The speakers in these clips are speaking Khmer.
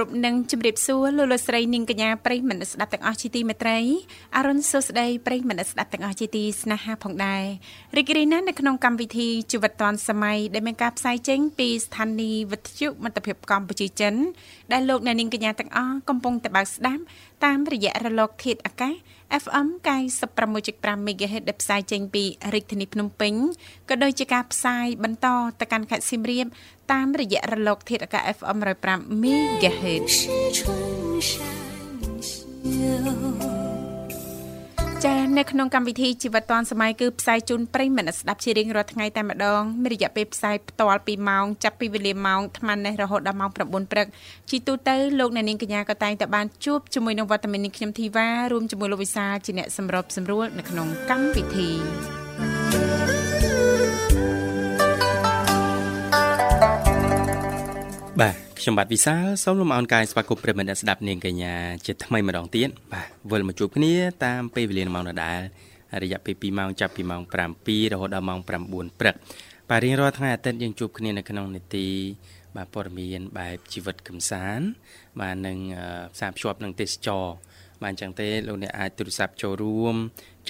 រប់នឹងជម្រាបសួរលោកលោកស្រីនាងកញ្ញាប្រិយមិត្តស្ដាប់ទាំងអស់ជាទីមេត្រីអរុនសុស្ដីប្រិយមិត្តស្ដាប់ទាំងអស់ជាទីស្នេហាផងដែររីករាយណាស់នៅក្នុងកម្មវិធីជីវិតឌွန်សម័យដែលមានការផ្សាយចេញពីស្ថានីយ៍វិទ្យុមិត្តភាពកម្ពុជាចិនដែលលោកអ្នកនាងកញ្ញាទាំងអស់កំពុងតែបើកស្ដាប់ តាមរយៈរលកធាតុអាកាស FM 96.5 MHz ដែលផ្សាយចេញពីរាជធានីភ្នំពេញក៏ដូចជាការផ្សាយបន្តទៅកាន់ខេត្តសៀមរាបតាមរយៈរលកធាតុអាកាស FM 105 MHz ចានៅក្នុងកម្មវិធីជីវិតឌွန်សម័យគឺផ្សាយជូនប្រិយមិត្តស្ដាប់ជារៀងរាល់ថ្ងៃតែម្ដងមានរយៈពេលផ្សាយផ្ទាល់2ម៉ោងចាប់ពីវេលាម៉ោង8:00នេះរហូតដល់ម៉ោង9ព្រឹកជីទូទៅលោកអ្នកនាងកញ្ញាក៏តែងតែបានជួបជាមួយនឹងវត្តមាននេះខ្ញុំធីវ៉ារួមជាមួយលោកវិសាជាអ្នកសម្របសម្រួលនៅក្នុងកម្មវិធីបាទ ខ្ញុំបាទវិសាលសូមលំអរកាយស្វាគមន៍ប្រិមត្តអ្នកស្ដាប់នាងកញ្ញាជាថ្មីម្ដងទៀតបាទវិលមកជួបគ្នាតាមពេលវេលាម៉ោងដដែលរយៈពេល2ម៉ោងចាប់ពីម៉ោង7រហូតដល់ម៉ោង9ព្រឹកបាទរៀងរាល់ថ្ងៃអាទិត្យយើងជួបគ្នានៅក្នុងនីតិបាទព័ត៌មានបែបជីវិតកំសាន្តបាទនឹងផ្សារភ្ជាប់នឹងទេសចរបាទអញ្ចឹងទេលោកអ្នកអាចទូរស័ព្ទចូលរួម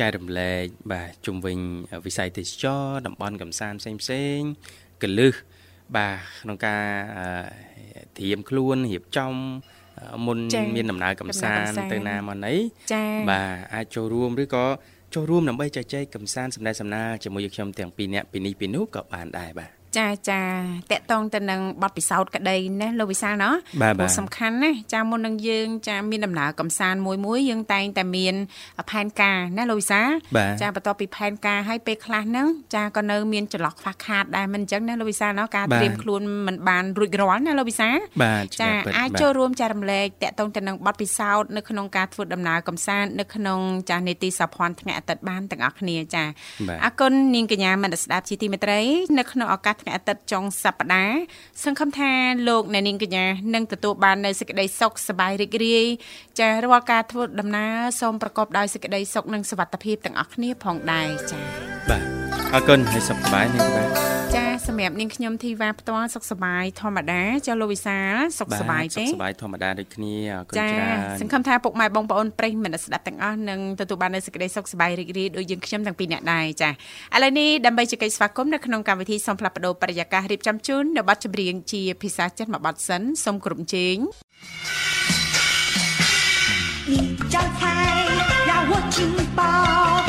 ចែករំលែកបាទជុំវិញវិស័យទេសចរតំបន់កំសាន្តផ្សេងផ្សេងកលឹះបាទក្នុងការ ត្រៀមខ្លួនរៀបចំមុនមានដំណើរកំសាន្តទៅណាមកណីបាទអាចចូលរួមឬក៏ចូលរួមដើម្បីចែកចែកកំសាន្តសម្ដែងសម្ដាលជាមួយខ្ញុំទាំងពីរនាក់ពីនេះពីនោះក៏បានដែរបាទ ចាចាតកតងទៅនឹងបទពិសោធន៍ក្តីណាលោកវិសាលណាព្រោះសំខាន់ណាចាមុននឹងយើងចាមានដំណើរកំសាន្តមួយមួយយើងតែងតែមានផែនការណាលោកវិសាលចាបន្ទាប់ពីផែនការឲ្យពេលខ្លះហ្នឹងចាក៏នៅមានចន្លោះខ្វះខាតដែរមិនអញ្ចឹងណាលោកវិសាលណាការត្រៀមខ្លួនមិនបានរួចរាល់ណាលោកវិសាលចាអាចចូលរួមចែករំលែកតកតងទៅនឹងបទពិសោធន៍នៅក្នុងការធ្វើដំណើរកំសាន្តនៅក្នុងចានេតិសភ័ណ្ឌថ្ងៃអាទិត្យបានទាំងអស់គ្នាចាអរគុណនាងកញ្ញាមនស្ដាប់ជាទីមេត្រីនៅក្នុងឱកាសថ្ងៃអាទិត្យចុងសប្តាហ៍សង្ឃឹមថាលោកអ្នកនាងកញ្ញានឹងទទួលបាននូវសេចក្តីសុខសប្បាយរីករាយចារាល់ការធ្វើដំណើរសូមប្រកបដោយសេចក្តីសុខនិងសុវត្ថិភាពទាំងអស់គ្នាផងដែរចា៎បាទ អរគុណហើយសុខសប្បាយនាងបាទចាសម្រាប់នាងខ្ញុំធីវ៉ាផ្ទាល់សុខសប្បាយធម្មតាចាលោកវិសាសុខសប្បាយទេសុខសប្បាយធម្មតាដូចគ្នាអរគុណច្រើនសង្ឃឹមថាពុកម៉ែបងប្អូនប្រិយមិត្តស្ដាប់ទាំងអស់នឹងទទួលបាននូវសេចក្តីសុខសប្បាយរីករាយដូចយើងខ្ញុំទាំងពីរអ្នកដែរចាឥឡូវនេះដើម្បីជែកស្វាគមន៍នៅក្នុងកម្មវិធីសូមផ្លាស់ប្ដូរបរិយាកាសរៀបចំជូននៅប័ណ្ណចម្រៀងជាភាសាចិនមួយប័ណ្ណសិនសូមគ្រប់ជេង一招财让我进宝，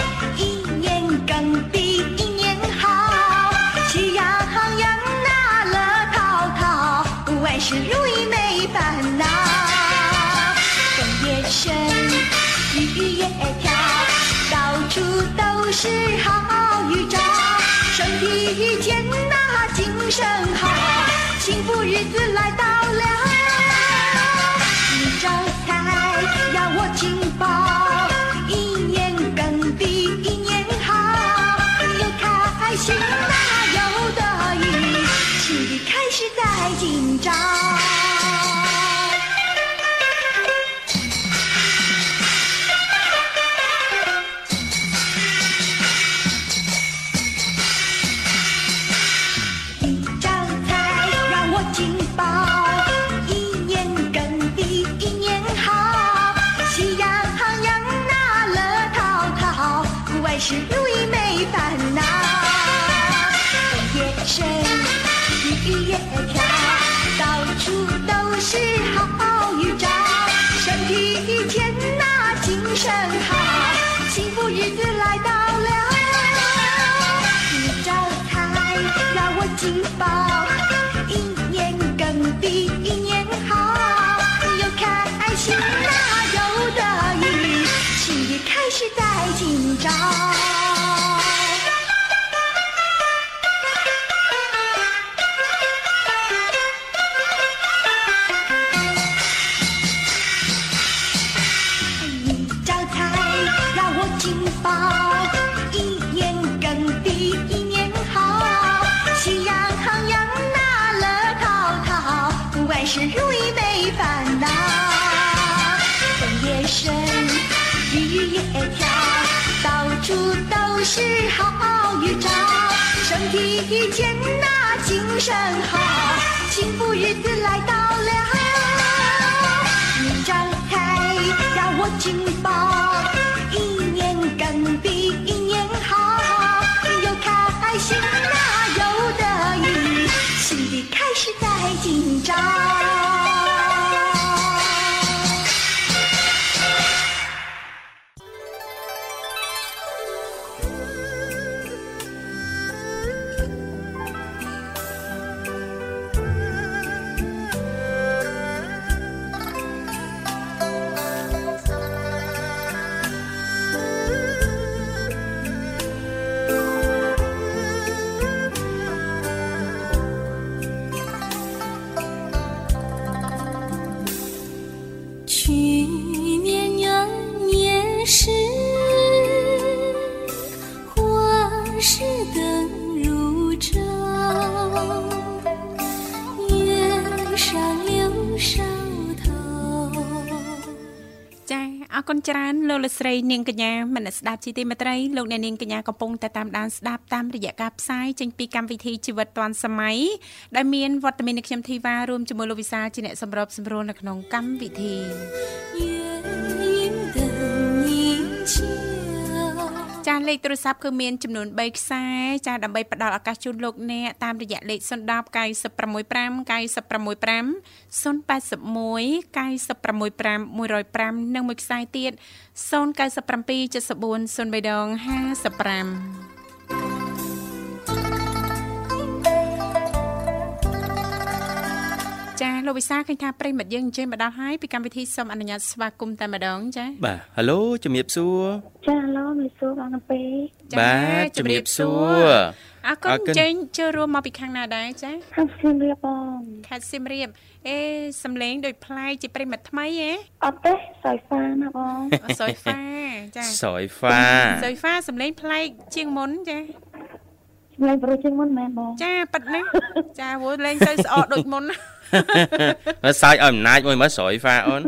是好预兆，身体健。呐，精神好，幸福日子来到了。你招财要我进宝，一年更比一年好，有开心哪有得意，新的开始在今朝。一年更比一年好。又开心那又得意，新的开始在今朝。声好，幸福日子来到了。你张开让我紧抱， លោកលស្រីនាងកញ្ញាមនស្ដាប់ជីទីមេត្រីលោកអ្នកនាងកញ្ញាកំពុងតែតាមដានស្ដាប់តាមរយៈការផ្សាយចេញពីកម្មវិធីជីវិតឌွန်សម័យដែលមានវត្តមាននៅខ្ញុំធីវ៉ារួមជាមួយលោកវិសាជាអ្នកសម្របសម្រួលនៅក្នុងកម្មវិធី ចាស់លេខទូរស័ព្ទគឺមានចំនួន3ខ្សែចាស់ដើម្បីផ្ដល់ឱកាសជូនលោកអ្នកតាមរយៈលេខ010 965 965 081 965 105និងមួយខ្សែទៀត097 74 0355 ចាលោកវិសាឃើញថាប្រិមិត្តយើងអញ្ជើញមកដល់ហើយពីកម្មវិធីសូមអនុញ្ញាតស្វាគមន៍តែម្ដងចាបាទហៅឡូជំរាបសួរចាហៅឡូជំរាបសួរបងកាពេបាទជំរាបសួរអរគុណចេញចូលរួមមកពីខាងណាដែរចាខេត្តសៀមរាបបងខេត្តសៀមរាបអេសំឡេងដូចប្លែកជាប្រិមិត្តថ្មីហ៎អត់ទេសយហ្វាណាបងសយហ្វាចាសយហ្វាសយហ្វាសំឡេងប្លែកជាងមុនចាសំឡេងប្រុសជាងមុនមែនបងចាប៉ិតណាចាវល់លេងទៅស្អកដូចមុនណា មើលសើចឲ្យអំណាចមួយមើលស្រយហ្វាអូន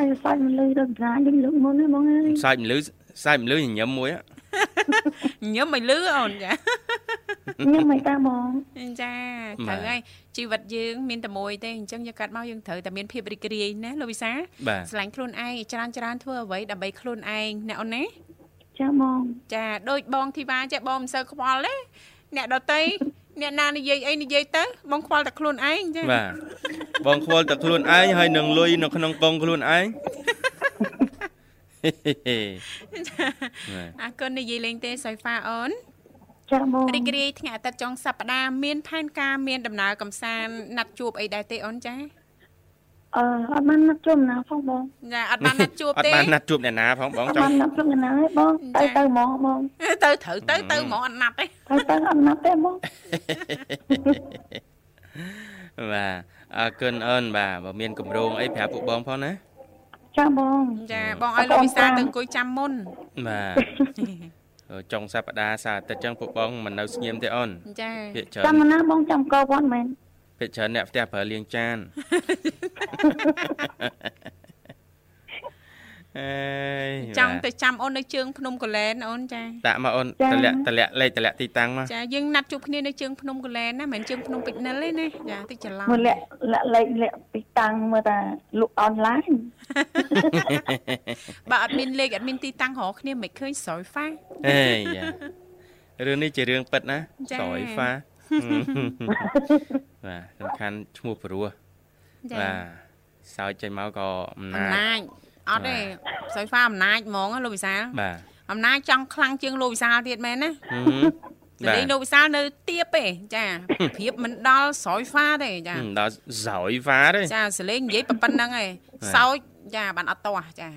អើសើចមិនលឺដល់ប្រាវិញលឹកមុនហ្នឹងបងអើយសើចមិនលឺសើចមិនលឺញញឹមមួយញឹមមិនលឺអូនចាញឹមមិនតាបងចាត្រូវហើយជីវិតយើងមានតែមួយទេអញ្ចឹងយកកាត់មកយើងត្រូវតែមានភាពរីករាយណាលោកវិសាស្រឡាញ់ខ្លួនឯងច្រើនច្រើនធ្វើអ្វីដើម្បីខ្លួនឯងណាអូនណាចាបងចាដូចបងធីវ៉ាចេះបងមិនសូវខ្វល់ទេអ្នកដតី អ្នកណានិយាយអីនិយាយទៅបងខ្វល់តែខ្លួនឯងចាបាទបងខ្វល់តែខ្លួនឯងហើយនឹងលុយនៅក្នុងកងខ្លួនឯងអរគុណនិយាយលេងទេសុយហ្វាអូនចាបងរីករាយថ្ងៃអាទិត្យចុងសប្តាហ៍មានផែនការមានដំណើរកំសាន្តណាត់ជួបអីដែរទេអូនចា អឺអត់បានណាត់ជួបណាផងបងចាអត់បានណាត់ជួបទេអត់បានណាត់ជួបអ្នកណាផងបងចង់បានណាត់ជួបអ្នកណាទេបងទៅទៅហ្មងបងទៅត្រូវទៅទៅហ្មងអត់ណាត់ទេទៅទៅអត់ណាត់ទេបងបាទអរគុណអូនបាទបើមានកម្រងអីប្រាប់ពួកបងផងណាចាបងចាបងឲ្យលោកវិសាទៅអង្គុយចាំមុនបាទចុងសប្តាហ៍សៅរ៍អាទិត្យចឹងពួកបងមិននៅស្ងៀមទេអូនចាចាំណាបងចាំកោវត្តមែន ភាគច្រើនអ្នកផ្ទះប្រើលាងចានអេចង់ទៅចាំអូននៅជើងភ្នំកលែនអូនចាតាក់មកអូនតម្លាក់តម្លាក់លេខតម្លាក់ទីតាំងមកចាយើងណាត់ជួបគ្នានៅជើងភ្នំកលែនណាមិនមែនជើងភ្នំពេជ្រនិលទេណាចាតិចច្រឡំមើលលាក់លាក់លេខលាក់ទីតាំងមើលតាលក់អនឡាញបើអត់មានលេខអត់មានទីតាំងរកគ្នាមិនឃើញស្រោយហ្វាអេយ៉ារឿងនេះជារឿងពិតណាស្រោយហ្វា បាទសំខាន់ឈ្មោះព្រោះបាទសើចចេញមកក៏អំណាចអំណាចអត់ទេសុយហ្វាអំណាចហ្មងលោកវិសាលបាទអំណាចចង់ខ្លាំងជាងលោកវិសាលទៀតមែនណាសលេងលោកវិសាលនៅទៀបទេចាព្រៀបមិនដល់ស្រោយហ្វាទេចាដល់ស្រោយហ្វាទេចាសលេងនិយាយប៉ុណ្្នឹងឯងសោចចាបានអត់ទាស់ចា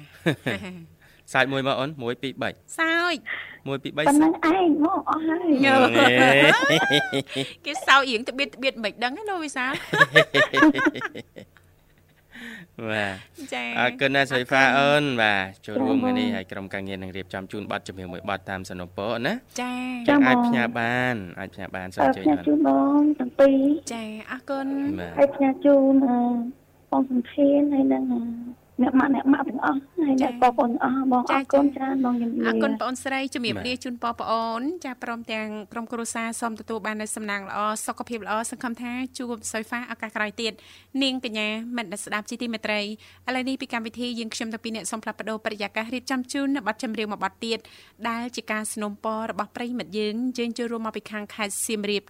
សើចមួយមកអូន1 2 3សើច1 2 3ប៉ុណ្ណឹងឯងមកអស់ហើយគេសើចរៀងត្បៀតត្បៀតមិនដឹងទេលោកវិសាលបាទចាអរគុណណាសុយហ្វាអូនបាទចូលរួមថ្ងៃនេះហើយក្រុមការងារនឹងរៀបចំជូនប័ណ្ណជំនឿមួយប័ណ្ណតាមសនុពរណាចាអាចផ្ញើបានអាចផ្ញើបានសូមជួយបានជូនបងទាំងពីរចាអរគុណហើយផ្ញើជូនបងសំធានហើយនឹង អ្នកម៉ាក់អ្នកម៉ាក់ទាំងអស់ហើយអ្នកបងប្អូនទាំងអស់បងអរគុណច្រើនបងជំរាបអរគុណបងអូនស្រីជំរាបលាជូនបងប្អូនចាព្រមទាំងក្រុមគ្រួសារសូមទទួលបាននូវសំណាងល្អសុខភាពល្អសង្ឃឹមថាជួបសុយហ្វាឱកាសក្រោយទៀតនាងកញ្ញាមិត្តស្ដាប់ជីទីមេត្រីឥឡូវនេះពីកម្មវិធីយើងខ្ញុំទាំងពីរអ្នកសូមផ្លាប់បដោបរិយាកាសរៀបចំជូននៅប័ណ្ណចម្រៀងមួយប័ណ្ណទៀតដែលជាការสนับสนุนរបស់ប្រិមិត្តយើងយើងចូលរួមមកពីខាងខេត្តសៀមរាប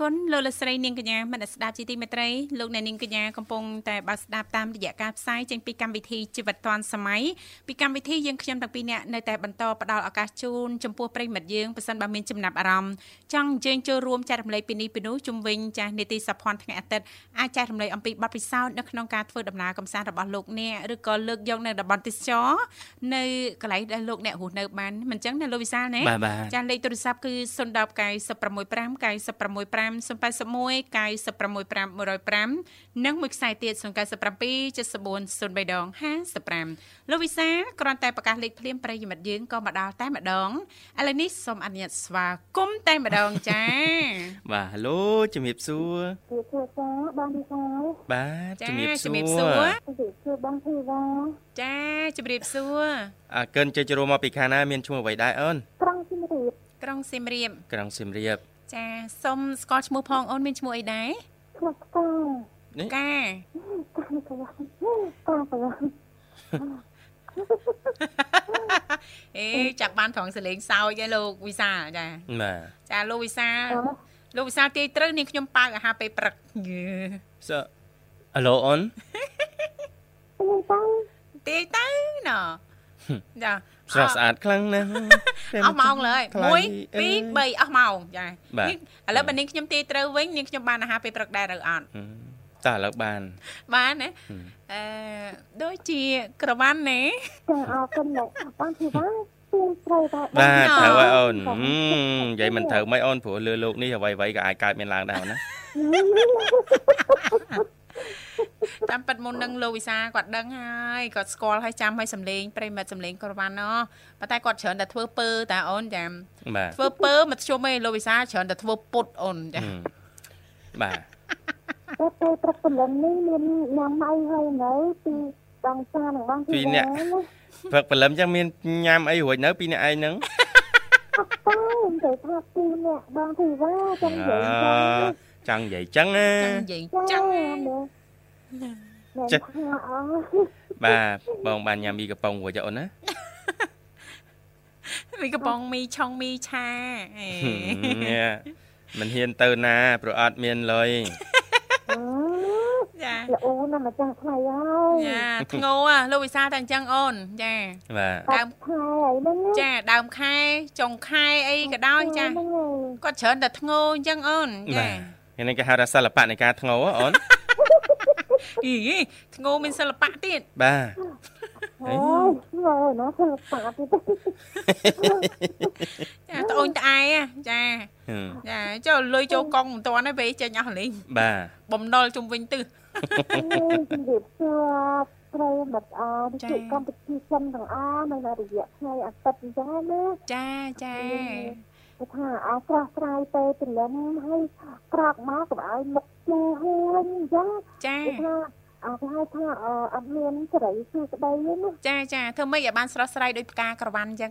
គុណលោកលស្រីនាងកញ្ញាមនស្ដាប់ជីទីមេត្រីលោកអ្នកនាងកញ្ញាកំពុងតែបើស្ដាប់តាមរយៈការផ្សាយចេញពីកម្មវិធីជីវិតឌွန်សម័យពីកម្មវិធីយើងខ្ញុំទាំងពីរនាក់នៅតែបន្តផ្ដល់ឱកាសជូនចំពោះប្រិមិត្តយើងប៉ះសិនបើមានចំណាប់អារម្មណ៍ចង់អញ្ជើញចូលរួមចែករំលែកពីនេះពីនោះជុំវិញចាស់នេតិសភ័ណ្ឌថ្ងៃអាទិត្យអាចចែករំលែកអំពីបទពិសោធន៍នៅក្នុងការធ្វើដំណើរកំសាន្តរបស់លោកអ្នកឬក៏លើកយកនៅតំបន់ទេសចរនៅកន្លែងដែលលោកអ្នករស់នៅបានមិនអញ្ចឹងណាលោកវិសាលណាចាលេខទូរស័ព្ទគឺ010 965 081 965និងមួយខ្សែទៀត097 74 03ដង55លោកវិសាគ្រាន់តែប្រកាសលេខភ្លាមប្រិយមិត្តយើងក៏មកដល់តែម្ដងឥឡូវនេះសូមអនុញ្ញាតស្វាគមន៍តែម្ដងចាបាទហៅឡូជំរាបសួរជំរាបសួរចាបងវិសាបាទជំរាបសួរជំរាបសួរជំរាបសួរបងធីវ៉ាចាជំរាបសួរអើកិនចេញចូលមកពីខាងណាមានឈ្មោះអ្វីដែរអូនក្រុងសៀមរាបក្រុងសៀមរាបក្រុងសៀមរាប ចាសុំស្គាល់ឈ្មោះផងអូនមានឈ្មោះអីដែរឈ្មោះកានេះកាកាកាកាអេចាក់បានត្រង់សលេងសោចឯលោកវិសាចាបាទចាលោកវិសាលោកវិសាទាយត្រូវនាងខ្ញុំប៉ៅអាហារពេលព្រឹកសើអាឡូអូនទាយទៅណ៎ចា ស្រស់ស្អាតខ្លាំងណាស់អស់ម៉ោងលើ1 2 3អស់ម៉ោងចាឥឡូវបើនាងខ្ញុំទីត្រូវវិញនាងខ្ញុំបានអាហារពេលព្រឹកដែរឬអត់តើឥឡូវបានបានណាអឺដូចជាក្រវ៉ាន់ណាចាអរគុណលោកបងធីវ៉ាទៀងត្រូវតែបាទត្រូវហើយអូននិយាយមិនត្រូវមិនអូនព្រោះលើលោកនេះអ្វីៗក៏អាចកើតមានឡើងដែរណា តាមប៉ិតមុននឹងលោកវិសាគាត់ដឹងហើយគាត់ស្គាល់ហើយចាំហើយសំលេងប្រិមិត្តសំលេងក្រវ៉ាន់ណោះប៉ុន្តែគាត់ច្រើនតែធ្វើពើតាអូនចាំធ្វើពើមកជុំឯងលោកវិសាច្រើនតែធ្វើពុតអូនចាបាទតែពេលព្រឹកព្រលឹមនេះមានញ៉ាំអីហើយនៅពីដងសានឹងបងពីអ្នកព្រឹកព្រលឹមចឹងមានញ៉ាំអីរួចនៅពីអ្នកឯងហ្នឹងអត់ទៅទៅថាពីអ្នកបងធីវ៉ាចឹងនិយាយចង់និយាយចឹងណាចង់និយាយចឹង ចេះបាទបងបានញ៉ាំមីកំប៉ុងរួចអូនណាមីកំប៉ុងមីឆុងមីឆាមិនហ៊ានទៅណាព្រោះអត់មានលុយចាល្អណាស់ម្ចាស់ថ្លៃហើយចាធ្ងោលោកវិសាតែអញ្ចឹងអូនចាបាទដើមខែហ្នឹងចាដើមខែចុងខែអីក៏ដោយចាគាត់ច្រើនតែធ្ងោអញ្ចឹងអូនចានេះគេហៅថាសិល្បៈនៃការធ្ងោអូន អីធ្ងោមានសិល្បៈទៀតបាទអូងើណាសិល្បៈទៀតចាត្អូនត្អែចាចាចូលលុយចូលកង់មិនតាន់ទេពេលចេញអស់លេងបាទបំណុលជុំវិញទិសជំរាបសួរប្រិយមិត្តអរជួបកម្ពុជាចិនទាំងអស់នៅរយៈថ្ងៃអាទិត្យអញ្ចឹងណាចាចា គេថាអោស្រស់ស្រាយទៅព្រលឹមហើយក្រោកមកកុំឲ្យមុខជូរហួងអញ្ចឹងចាគេថាអត់ហៅថាអត់មានសេរីសួស្ដីទេណាចាចាធ្វើម៉េចឲ្យបានស្រស់ស្រាយដោយផ្កាក្រវ៉ាន់អញ្ចឹង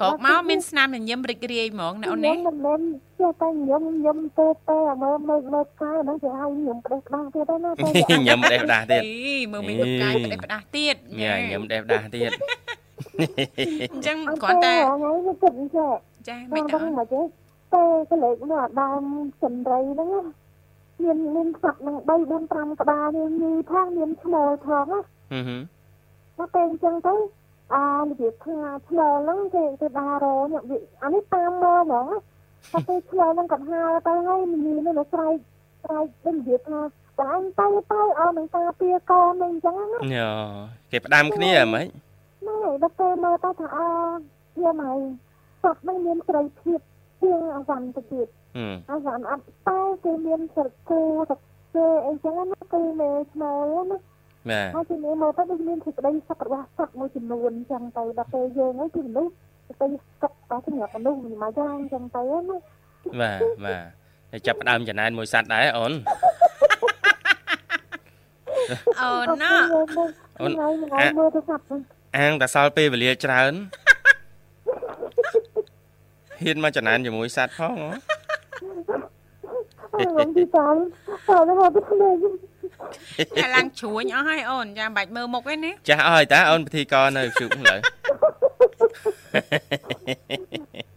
ក្រោកមកមានស្នាមញញឹមរីករាយហ្មងណាអូននេះមិនមែនចេះតែញញឹមញញឹមទេទេមើលមើលមើលផ្កាហ្នឹងគេហៅញញឹមផ្ដេសផ្ដាស់ទៀតណាញញឹមផ្ដេសផ្ដាស់ទៀតមើលមានផ្កាផ្ដេសផ្ដាស់ទៀតញញឹមផ្ដេសផ្ដាស់ទៀតអញ្ចឹងគ្រាន់តែថ្ងៃនេះគិតចេះ ចាមិនដឹងមកចេះទេក៏លេខនោះអាដើមសំរីហ្នឹងមានមានសត្វនឹង3 4 5ក្បាលមានញីផងមានឈ្មោលផងណាហឹមមកពេលអញ្ចឹងទៅអានិយាយថាឈ្មោលហ្នឹងគេគេដារោនេះអានេះតាមមកហ្មងតែពេលឈ្មោលហ្នឹងគាត់ហៅទៅហើយញីនេះស្រ័យស្រ័យដូចនិយាយថាតែទៅទៅអស់នឹងតាពីកូនអញ្ចឹងណាយោគេផ្ដាំគ្នាហ្មងហ្នឹងហើយដល់ពេលមើលទៅថាអជាមក សត្វហ្នឹងមានស្រីភាពជាងអវ៉ាន់ទៅទៀតអវ៉ាន់អត់តែគេមានស្រគូតែគេអីចឹងណាគឺមេស្មោលណាបាទហើយជំនាញមកទៅដូចមានសេចក្តីសុខរបស់សត្វមួយចំនួនចឹងទៅដល់ពេលយើងហើយគឺមនុស្សទៅសុខតែសម្រាប់មនុស្សមួយយ៉ាងចឹងទៅណាបាទបាទចាប់ផ្ដើមចំណែនមួយសត្វដែរអូនអូនណាអូនមើលទៅសត្វអាងតែសល់ពេលវេលាច្រើន ហ៊ានមកចំណានជាមួយសត្វផងហ៎អូនទីតាមតើមកទៅគ្នាតែឡើងជ្រួញអស់ហើយអូនចាំបាច់មើលមុខឯណាចាស់អស់ហើយតាអូនពិធីករនៅជុកឡើយ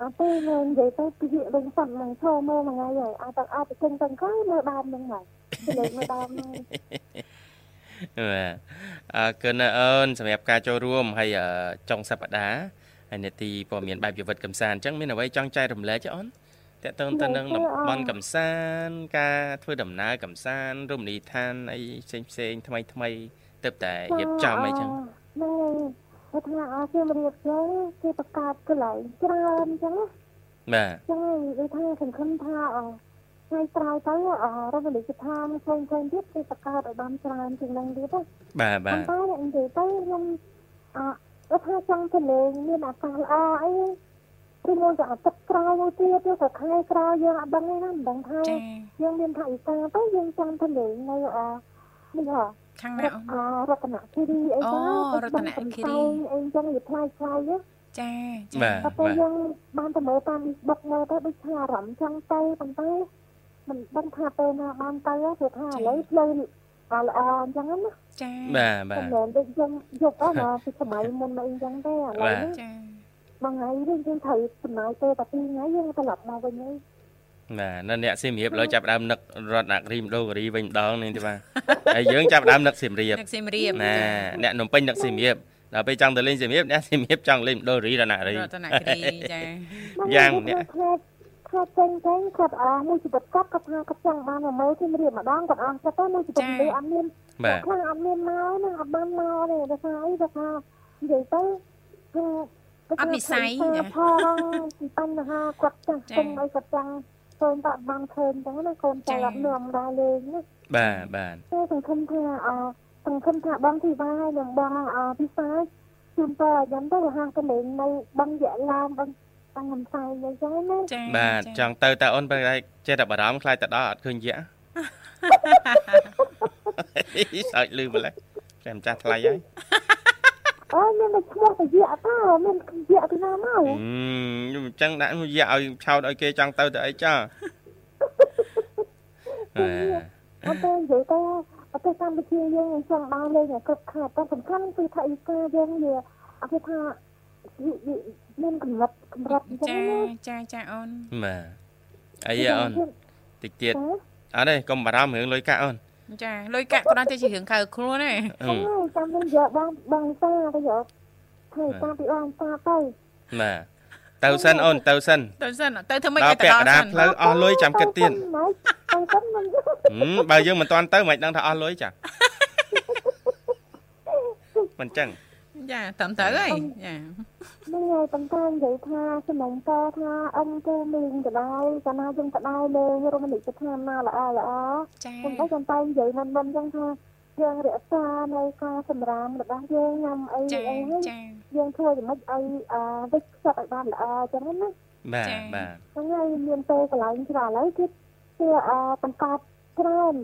អត់ទេនឹងនិយាយទៅពីវិញសត្វនឹងឈរមើលមួយថ្ងៃហើយអត់ទៅអត់ទៅចេញទៅក្រោយមើលដើមនឹងហើយលេខមើលដើមហ្នឹងបាទអរគុណអូនសម្រាប់ការចូលរួមហើយចុងសប្តាហ៍ ហើយនេតិព័ត៌មានបែបជីវិតកំសាន្តអញ្ចឹងមានអ្វីចង់ចែករំលែកទេអូនតើតើទៅនឹងតំបន់កំសាន្តការធ្វើដំណើរកំសាន្តរមណីយដ្ឋានអីផ្សេងផ្សេងថ្មីថ្មីទៅតែរៀបចំអីចឹងហ្នឹងហើយថាអាសៀមរៀបចឹងគេបង្កើតកន្លែងច្រើនអញ្ចឹងបាទចឹងដូចថាសង្ឃឹមថាថ្ងៃក្រោយទៅរដ្ឋលេខដ្ឋានផ្សេងផ្សេងទៀតគេបង្កើតឲ្យបានច្រើនជាងនឹងទៀតណាបាទបាទតែនិយាយទៅខ្ញុំអ គាត់ថាចង់ទៅលេងមានអាកាសល្អអីគឺមួយក៏ទឹកក្រោយមួយទៀតទៅខែក្រោយយើងអត់ដឹងទេណាមិនដឹងថាយើងមានថវិកាទៅយើងចង់ទៅលេងនៅអនេះហ៎ខាងណារតនគិរីអីចឹងរតនគិរីអីចឹងវាថ្លៃថ្លៃចាចាតែយើងបានទៅមើលតាម Facebook មើលទៅដូចថាអារម្មណ៍ចង់ទៅប៉ុន្តែមិនដឹងថាពេលណាបានទៅព្រោះថាឥឡូវផ្លូវល្អអញ្ចឹងណា ចាបាទបាទមិនមែនដូចយើងយកអស់មកពីសម័យមុនអីអញ្ចឹងទេឥឡូវនេះចាមួយថ្ងៃយើងយើងត្រូវចំណាយពេលតែពីរថ្ងៃយើងត្រឡប់មកវិញហើយបាទនៅអ្នកសៀមរាបលើចាប់ដើមនឹករតនគិរីមដូគិរីវិញម្ដងនេះទេបាទហើយយើងចាប់ដើមនឹកសៀមរាបនឹកសៀមរាបណាអ្នកនំពេញនឹកសៀមរាបដល់ពេលចង់ទៅលេងសៀមរាបអ្នកសៀមរាបចង់លេងដូគិរីរតនគិរីរតនគិរីចាយ៉ាងអ្នក គាត់ចេញចេញគាត់អស់មួយជីវិតគាត់គាត់ថាគាត់ចង់បានមើលជំរាបម្ដងគាត់អស់ចិត្តទៅមួយជីវិតនេះអត់មានខ្លះអត់មានមកណាអត់បានមកទេតែថាអីតែថានិយាយទៅគឺអត់វិស័យណាពីបញ្ហាគាត់ចាស់គុំអីគាត់ចង់ឃើញតែបានឃើញចឹងណាកូនចៅអត់នឹមដល់លេងណាបាទបាទតែសង្ឃឹមថាអសង្ឃឹមថាបងធីវ៉ាហើយនិងបងអពិសាជូនតើយ៉ាងទៅហាងកលេងនៅបងយៈឡាមបង តាមកំសាយអញ្ចឹងណាចាបាទចង់ទៅតែអូនបើចេះតែបារម្ភខ្លាចទៅដល់អត់ឃើញយៈសើចលឺម្លេះតែម្ចាស់ថ្លៃហើយអូមានតែឈ្មោះតាយៈតើមានយៈពីណាមកអឺអញ្ចឹងដាក់យៈឲ្យឆោតឲ្យគេចង់ទៅទៅអីចាអត់ទៅនិយាយទៅប្រទេសកម្ពុជាយើងចង់បានលេងឲ្យគ្រប់ខេត្តតែសំខាន់គឺថាអ៊ីកាយើងវាអត់ថា មានកម្រិតកម្រិតអញ្ចឹងចាចាអូនបាទអីអូនតិចទៀតអត់ទេកុំបារម្ភរឿងលុយកាក់អូនចាលុយកាក់គ្រាន់តែជារឿងខៅខ្លួនទេអូចាំវិញយកបងបងតាទៅយកធ្វើតាមពីបងតាទៅបាទទៅសិនអូនទៅសិនទៅសិនទៅធ្វើម៉េចទៅដល់ពាក់កណ្ដាលផ្លូវអស់លុយចាំគិតទៀតបើយើងមិនទាន់ទៅមិនដឹងថាអស់លុយចាមិនចឹង ចាត្រឹមត្រូវហើយចាហ្នឹងហើយប៉ុន្តែនិយាយថាសំណតថាអឹមគូមីងទៅដែរកាលណាយើងទៅដែរលេងរមណីយដ្ឋានណាល្អល្អចាប៉ុន្តែចាំតែនិយាយមិនមិនចឹងថាយើងរក្សានៅការសម្រាមរបស់យើងញ៉ាំអីអីចាយើងធ្វើយ៉ាងម៉េចឲ្យវិចខ្សត់ឲ្យបានល្អចឹងណាបាទបាទហ្នឹងហើយមានពេលកន្លែងច្រើនឥឡូវគឺគឺបង្កើតច្រើន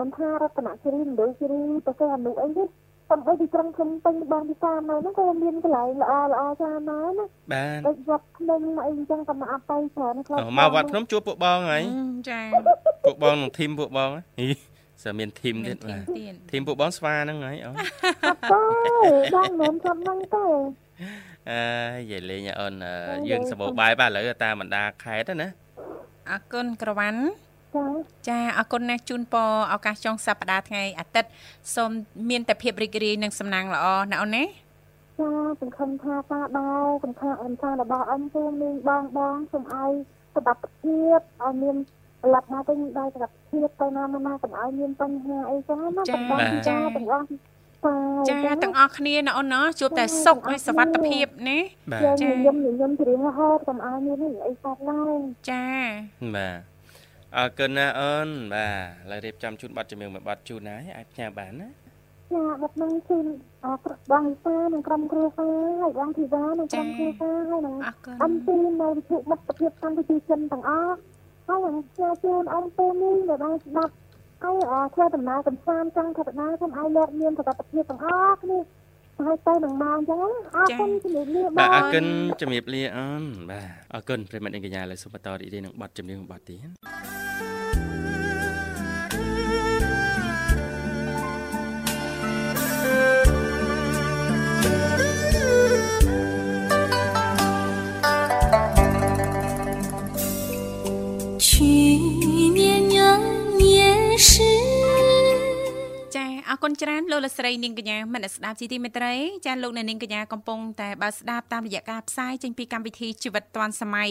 មិនថារតនគិរីមណ្ឌលគិរីប្រសេះអនុអីទេ សំបីទីត្រង់ខ្ញុំពេញបងពិសានៅហ្នឹងក៏មានកន្លែងល្អល្អច្រើនណាស់ណាបាទដូចវត្តភ្នំអីអញ្ចឹងក៏មកអត់ទៅច្រើនខ្លះមកវត្តភ្នំជួបពួកបងហើយចាពួកបងនឹងធីមពួកបងហីសើមានធីមទៀតបាទធីមពួកបងស្វាហ្នឹងហើយអូបងមិនចាំហ្នឹងទេអើយាយលេងអូនយើងសម្បូរបាយបាទឥឡូវតាមបណ្ដាខេត្តណាអរគុណក្រវ៉ាន់ ចាអរគុណណាស់ជូនពរឱកាសចុងសប្តាហ៍ថ្ងៃអាទិត្យសូមមានតែភាពរីករាយនិងសំណាងល្អណាអូនណាចាសង្ឃឹមថាការដល់សង្ឃឹមអនសារបស់អនជូនមីងបងបងសូមឲ្យសុខភាពឲ្យមានលក្ខណៈទៅដល់សុខភាពទៅណាមកណាកុំឲ្យមានបញ្ហាអីចឹងណាបងចាទាំងអស់ចាទាំងអស់គ្នាណាអូនណាជួបតែសុខហើយសុវត្ថិភាពណាចាខ្ញុំខ្ញុំជ្រៀងរហូតកុំឲ្យមានអីកើតឡើងចាបាទ អរគុណណាអូនបាទឥឡូវរៀបចំជូនប័ណ្ណជំនឿមួយប័ណ្ណជូនណាអាចផ្ញើបានណាចាប័ណ្ណនឹងជូនអរបងវិសានិងក្រុមគ្រួសារហើយបងធីវ៉ានិងក្រុមគ្រួសារហើយនឹងអំពីនៅវិទ្យុមិត្តភាពកម្ពុជាចិនទាំងអស់ហើយអញ្ជើញជូនអំពីនេះដែលបានស្ដាប់ហើយធ្វើដំណើរកំសាន្តចង់ធ្វើដំណើរខ្ញុំឲ្យលោកមានសុខភាពទាំងអស់គ្នា ហើយទៅនឹងមកអញ្ចឹងអរគុណជំរាបលាបាទអរគុណជំរាបលាអូនបាទអរគុណប្រិមត្តអង្គញ្ញាលើសុបតរីនេះនឹងបတ်ជំនឿបတ်ទៀត ច្រើនលោកលស្រីនាងកញ្ញាមនស្ដាប់ជីទីមេត្រីចាលោកនាងកញ្ញាកំពុងតែបើស្ដាប់តាមរយៈការផ្សាយចេញពីកម្មវិធីជីវិតឌွန်សម័យ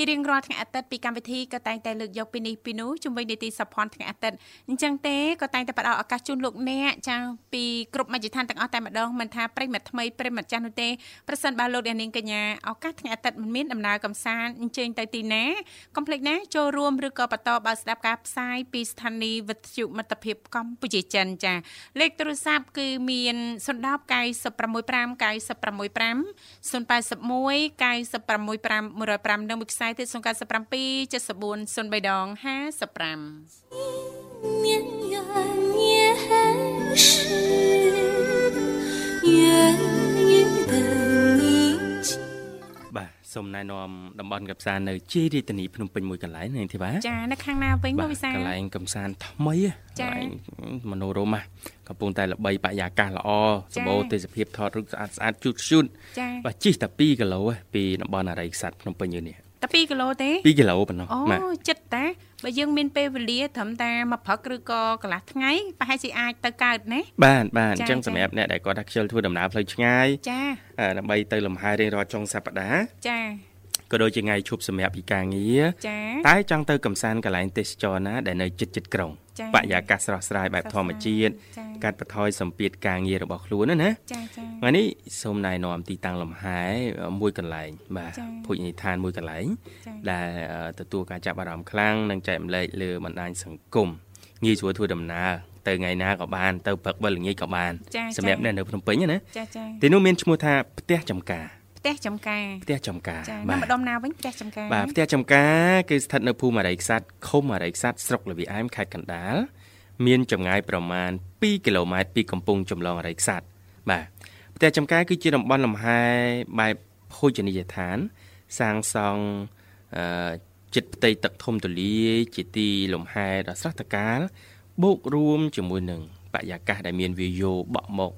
ជារៀងរាល់ថ្ងៃអាទិត្យពីកម្មវិធីក៏តែងតែលើកយកពីនេះពីនោះជំវិញនីតិសភ័នថ្ងៃអាទិត្យអញ្ចឹងទេក៏តែងតែផ្ដល់ឱកាសជូនលោកអ្នកចាងពីគ្រប់មជ្ឈដ្ឋានទាំងអស់តែម្ដងមិនថាប្រិមិត្តថ្មីប្រិមិត្តចាស់នោះទេប្រសិនបើលោកអ្នកនាងកញ្ញាឱកាសថ្ងៃអាទិត្យមិនមានដំណើរកំសាន្តអញ្ជើញទៅទីណាកុំភ្លេចណាចូលរួមឬក៏បន្តបើស្ដាប់ការផ្សាយពីស្ថានីយ៍វិទ្យុមិត្តភាពកម្ពុជាចិនចាលេខទូរស័ព្ទគឺមាន010 965 965 081 965 105និងមួយខ្សែយទៀត097 74 03ដង55មានយ៉ាងងារយាបាទសូមណែនាំតំបន់កំសាន្តនៅជ័យរាជធានីភ្នំពេញមួយកន្លែងនេះទេបាទចានៅខាងណាវិញវិសាកន្លែងកំសាន្តថ្មីកន្លែងមនោរម័សកំពុងតែល្បីបរិយាកាសល្អសម្បូរទេសភាពថតរូបស្អាតស្អាតជូតជូតបាទជិះតែ2គីឡូពីតំបន់អរិយខ្សាត់ភ្នំពេញនេះ តែ2គីឡូទេ2គីឡូប៉ុណ្ណោះអូចិត្តតាបើយើងមានពេលវេលាត្រឹមតែមួយព្រឹកឬក៏កន្លះថ្ងៃប្រហែលជាអាចទៅកើតណាបាទបាទអញ្ចឹងសម្រាប់អ្នកដែលគាត់ថាខ្ជិលធ្វើដំណើរផ្លូវឆ្ងាយចាដើម្បីទៅលំហែរៀងរាល់ចុងសប្តាហ៍ចាក៏ដូចជាថ្ងៃឈប់សម្រាប់ពីការងារតែចង់ទៅកំសាន្តកន្លែងទេសចរណាដែលនៅជិតជិតក្រុង បរិយាកាសស្រស់ស្រាយបែបធម្មជាតិកាត់បន្ថយសម្ពាធការងាររបស់ខ្លួនណាណាចាចាថ្ងៃនេះសូមណែនាំទីតាំងលំហែមួយកន្លែងបាទភោជនីយដ្ឋានមួយកន្លែង ដែលទទួលការចាប់អារម្មណ៍ខ្លាំងនិងចែកម្លែកលើបណ្ដាញសង្គមងាយស្រួលធ្វើដំណើរទៅថ្ងៃណាក៏បានទៅព្រឹកវិលល្ងាចក៏បានសម្រាប់អ្នកនៅភ្នំពេញណាចាចាទីនោះមានឈ្មោះថាផ្ទះចំការ ផ្ទះចំការផ្ទះចំការបាទម្ដុំណាវិញផ្ទះចំការបាទផ្ទះចំការគឺស្ថិតនៅភូមិអរិយខ្សាត់ឃុំអរិយខ្សាត់ស្រុកលវីអែមខេត្តកណ្ដាលមានចម្ងាយប្រមាណ2គីឡូម៉ែត្រពីកំពង់ចម្លងអរិយខ្សាត់បាទផ្ទះចំការគឺជាតំបន់លំហែបែបភោជនីយដ្ឋាន សាងសង់អឺចិត្តផ្ទៃទឹកធំទូលាយជាទីលំហែដ៏ស្រស់ត្រកាលបូករួមជាមួយនឹងបរិយាកាសដែលមានវាយោបក់មក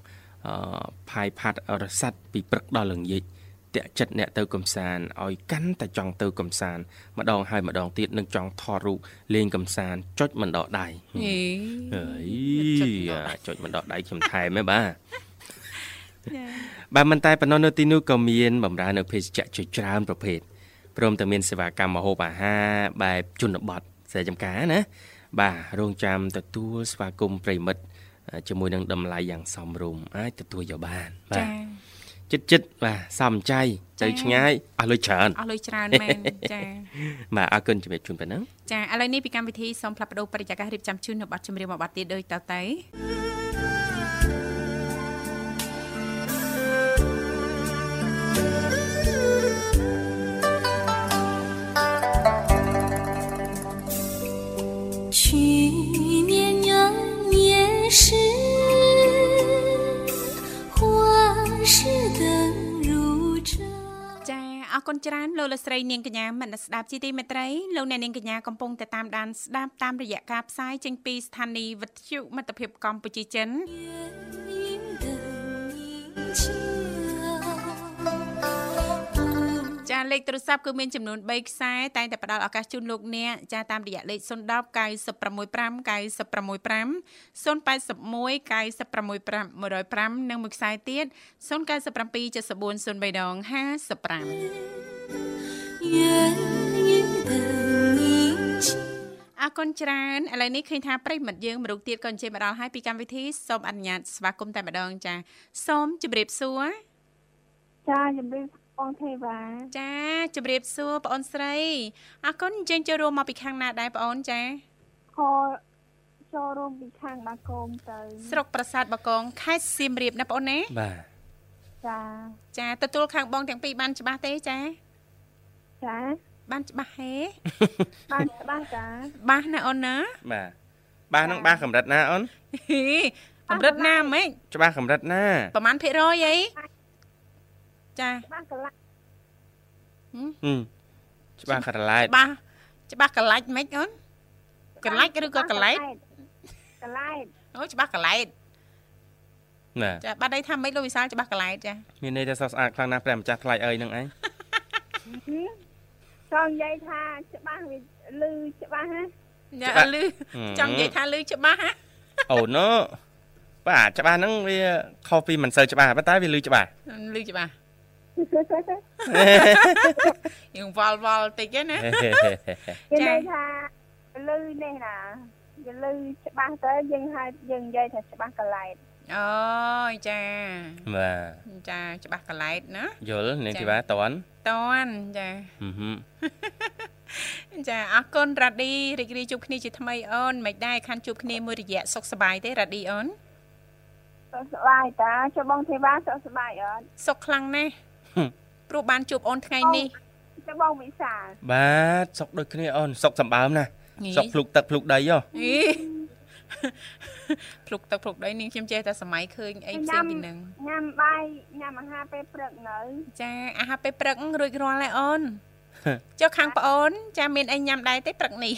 អឺផាយផាត់រស័តពីព្រឹកដល់ល្ងាច តាក់ចិត្តអ្នកទៅកំសាន្តឲ្យកាន់តែចង់ទៅកំសាន្តម្ដងហើយម្ដងទៀតនឹងចង់ថតរូបលេងកំសាន្តចុចមិនដកដៃហេអើយចុចមិនដកដៃខ្ញុំថែមហ៎បាទបាទមិនតែប៉ុណ្ណោះនៅទីនោះក៏មានបម្រើនៅភេសជ្ជៈជាច្រើនប្រភេទព្រមទាំងមានសេវាកម្មម្ហូបអាហារបែបជនបទស្រែចម្ការណាបាទរងចាំទទួលស្វាគមន៍ប្រិមិត្តជាមួយនឹងតម្លៃយ៉ាងសមរម្យអាចទទួលយកបានបាទចិ ត្តចិត្តបាទសំចៃទៅឆ្ងាយអស់លុយច្រើនអស់លុយច្រើនមែនចាបាទអរគុណជំរាបជូនប៉ុណ្ណឹងចាឥឡូវនេះពីកម្មវិធីសូមផ្លាប់បដោបរិយាកាសរៀបចំជូននៅប័ណ្ណចម្រៀងមួយប័ណ្ណទៀតដូចតទៅ គុណច្រើនលោកលស្រីនាងកញ្ញាមនស្ដាប់ជីទីមេត្រីលោកអ្នកនាងកញ្ញាកំពុងតែតាមដានស្ដាប់តាមរយៈការផ្សាយចេញពីស្ថានីយ៍វិទ្យុមិត្តភាពកម្ពុជាចិន ចាលេខទូរស័ព្ទគឺមានចំនួន3ខ្សែតែងតែផ្ដល់ឱកាសជូនលោកអ្នកចាតាមរយៈលេខ010 965 965 081 965 105និងមួយខ្សែទៀត097 74 03ដង55អរគុណច្រើនឥឡូវនេះឃើញថាប្រិមិត្តយើងមរុកទៀតក៏អញ្ជើញមកដល់ហើយពីកម្មវិធីសូមអនុញ្ញាតស្វាគមន៍តែម្ដងចាសូមជម្រាបសួរចាជម្រាប បងទេវ៉ាចាជម្រាបសួរបងអូនស្រីអរគុណយើងចូលរួមមកពីខាងណាដែរបងអូនចាខចូលរួមពីខាងបាគងទៅ ស្រុកប្រាសាទបាគងខេត្តសៀមរាបណាបងអូនណាបាទចាចាទទួលខាងបងទាំងពីរបានច្បាស់ទេចាចាបានច្បាស់ហេបានច្បាស់ចាបាសណាអូនណាបាទបាសនឹងបាសកម្រិតណាអូនកម្រិតណាហ្មងច្បាស់កម្រិតណាប្រហែលភាគរយអី ចាច្បាស់កន្លែងហឹមច្បាស់កន្លែងច្បាស់ច្បាស់កន្លែងមិនអូនកន្លែងឬក៏កន្លែងកន្លែងអូច្បាស់កន្លែងណាចាបាត់ដៃថាម៉េចលោកវិសាលច្បាស់កន្លែងចាមានន័យថាសស្អាតខ្លាំងណាស់ព្រះម្ចាស់ថ្លៃអើយនឹងឯងចង់និយាយថាច្បាស់វាលឺច្បាស់ណាយ៉ាលឺចង់និយាយថាលឺច្បាស់ហ៎អូណូបាទច្បាស់ហ្នឹងវាខុសពីមិនសូវច្បាស់ប៉ុន្តែវាលឺច្បាស់លឺច្បាស់ យើងវល់វល់តិចណាចាថាលឺនេះណាយើងលឺច្បាស់ទៅយើងហៅយើងនិយាយថាច្បាស់កឡែតអូយចាបាទចាច្បាស់កឡែតណាយល់នាងធីវ៉ាតន់តន់ចាចាអរគុណរ៉ាឌីរីករាយជួបគ្នាជាថ្មីអូនមិនដែរខាន់ជួបគ្នាមួយរយៈសុខសប្បាយទេរ៉ាឌីអូនសុខសប្បាយតាចូលបងធីវ៉ាសុខសប្បាយអត់សុខខ្លាំងណាស់ ព្រោះបានជួបអូនថ្ងៃនេះចាំបងវិសាលបាទសុកដូចគ្នាអូនសុកសម្បើមណាសុកភ្លុកទឹកភ្លុកដីហ៎ភ្លុកទឹកភ្លុកដីនាងខ្ញុំចេះតែសម័យឃើញអីផ្សេងពីនឹងញ៉ាំបាយញ៉ាំអាហារពេលព្រឹកនៅ ចាអាហារពេលព្រឹករួចរាល់ហើយអូនចុះខាងប្អូន ចាមានអីញ៉ាំដែរទេព្រឹកនេះ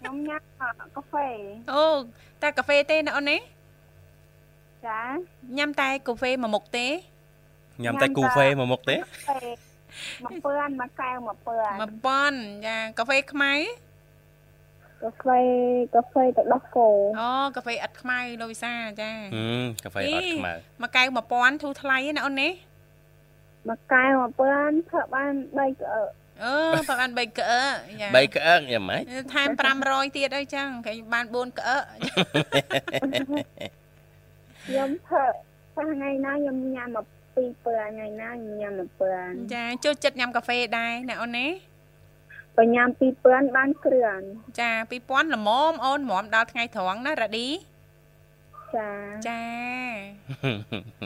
ខ្ញុំញ៉ាំកាហ្វេអូតែកាហ្វេទេណាអូននេះចាញ៉ាំតែកាហ្វេមួយមុខទេ ញ៉ាំតែគូហ្វេមួយមុខទេមួយពឿនមួយកែវមួយពឿនមួយប៉ុនចាកាហ្វេខ្មៅកាហ្វេកាហ្វេទឹកដោះគោអូកាហ្វេអត់ខ្មៅលោកវិសាចាហឹមកាហ្វេអត់ខ្មៅមួយកែវ1000ធូរថ្លៃណាអូននេះមួយកែវមួយពឿនធ្វើបាន3ក្អើអឺប្រហែល3ក្អើយ៉ា3ក្អើយ៉ាងម៉េចថែម500ទៀតអីចឹងគេបាន4ក្អើខ្ញុំធ្វើថ្ងៃណាខ្ញុំញ៉ាំមក ពីពើថ្ងៃណាញ៉ាំមួយពើចាចូលចិត្តញ៉ាំកាហ្វេដែរណាអូនណាបើញ៉ាំ2000បានគ្រឿងចា2000ល្មមអូនល្មមដល់ថ្ងៃត្រង់ណារ៉ាឌីចាចា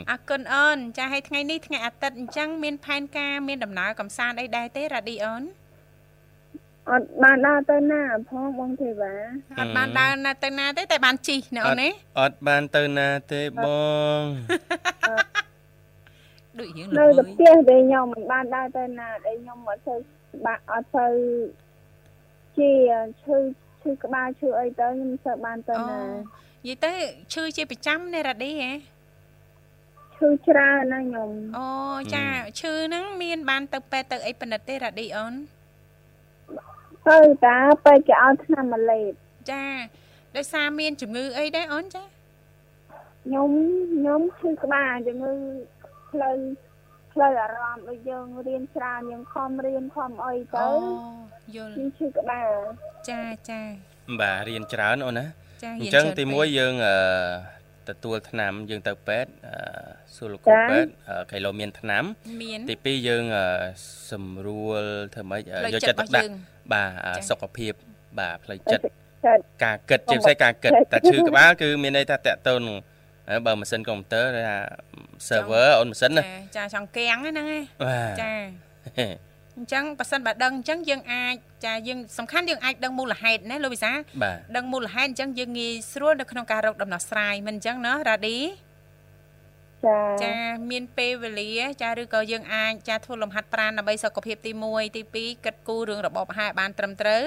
អរគុណអូនចាឲ្យថ្ងៃនេះថ្ងៃអាទិត្យអញ្ចឹងមានផែនការមានដំណើរកំសាន្តអីដែរទេរ៉ាឌីអូនអត់បានដើរទៅណាផងបងទេវ៉ាអត់បានដើរណាទៅណាទេតែបានជីណាអូនណាអត់បានទៅណាទេបង ដូចរៀងនៅទៅផ្ទះទេខ្ញុំមិនបានដើរទៅណាដែលខ្ញុំអត់ទៅបាក់អត់ទៅជាឈឺឈឺក្បាលឈឺអីទៅខ្ញុំសើបានទៅណានិយាយទៅឈឺជាប្រចាំនៃរ៉ាឌីហ៎ឈឺច្រើនណាខ្ញុំអូចាឈឺហ្នឹងមាន បានទៅពេទ្យទៅអីប៉និតទេរ៉ាឌីអូនទៅតាពេទ្យគេឲ្យថ្នាំម៉ាឡេតចាដោយសារមានជំងឺអីដែរអូនចាខ្ញុំខ្ញុំឈឺក្បាលជំងឺ ផ្លូវផ្លូវអារម្មណ៍ដូចយើងរៀនច្រើនយើងខំរៀនខំអីទៅអូយល់ឈឺក្បាលចាចាបាទរៀនច្រើនអូនណាអញ្ចឹងទី1យើងអឺទទួលថ្នាំយើងទៅពេទ្យសួរលោកគ្រូពេទ្យគីឡូមានថ្នាំទី2យើងសម្រួលធ្វើម៉េចយកចិត្តទុកដាក់បាទសុខភាពបាទផ្លូវចិត្តការគិតជាពិសេសការគិតតែឈឺក្បាលគឺមានន័យថាតកតូន បើម៉ាស៊ីនកុំព្យូទ័រថា server អូនម៉ាស៊ីនណាចាចង់គាំងហ្នឹងចាអញ្ចឹងប៉ះសិនបើដឹងអញ្ចឹងយើងអាចចាយើងសំខាន់យើងអាចដឹងមូលហេតុណាលោកវិសាដឹងមូលហេតុអញ្ចឹងយើងងាយស្រួលនៅក្នុងការរកដំណោះស្រាយមិនអញ្ចឹងណារ៉ាឌី ចាចាមានពេលវេលា ចាឬក៏យើងអាចចាធ្វើលំហាត់ប្រាណដើម្បីសុខភាពទី1ទី2គិតគូររឿងរបបអាហារបានត្រឹមត្រូវ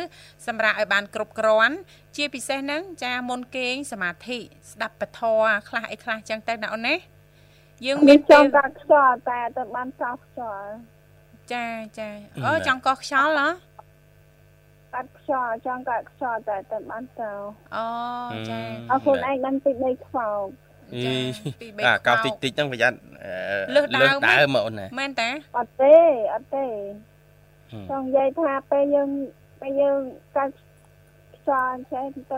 សម្រាប់ឲ្យបានគ្រប់គ្រាន់ជាពិសេសហ្នឹងចាមុនគេងសមាធិស្ដាប់ពធខ្លះអីខ្លះចឹងទៅណាអូនណាយើងមានចង់កាត់ខ្យល់តែទៅបានកោសខ្យល់ចាចាអូចង់កោសខ្យល់ហ៎កាត់ខ្យល់ចង់កាត់ខ្យល់តែទៅបានទៅអូចាអរគុណឯងបានតិចដីខ្វោក អាកោតិចតិចហ្នឹងប្រយ័ត្នលើសដើមដើមអូនណាមែនតាអត់ទេអត់ទេចង់និយាយថាពេលយើងពេលយើងកាត់ខ្យល់ចេះទៅ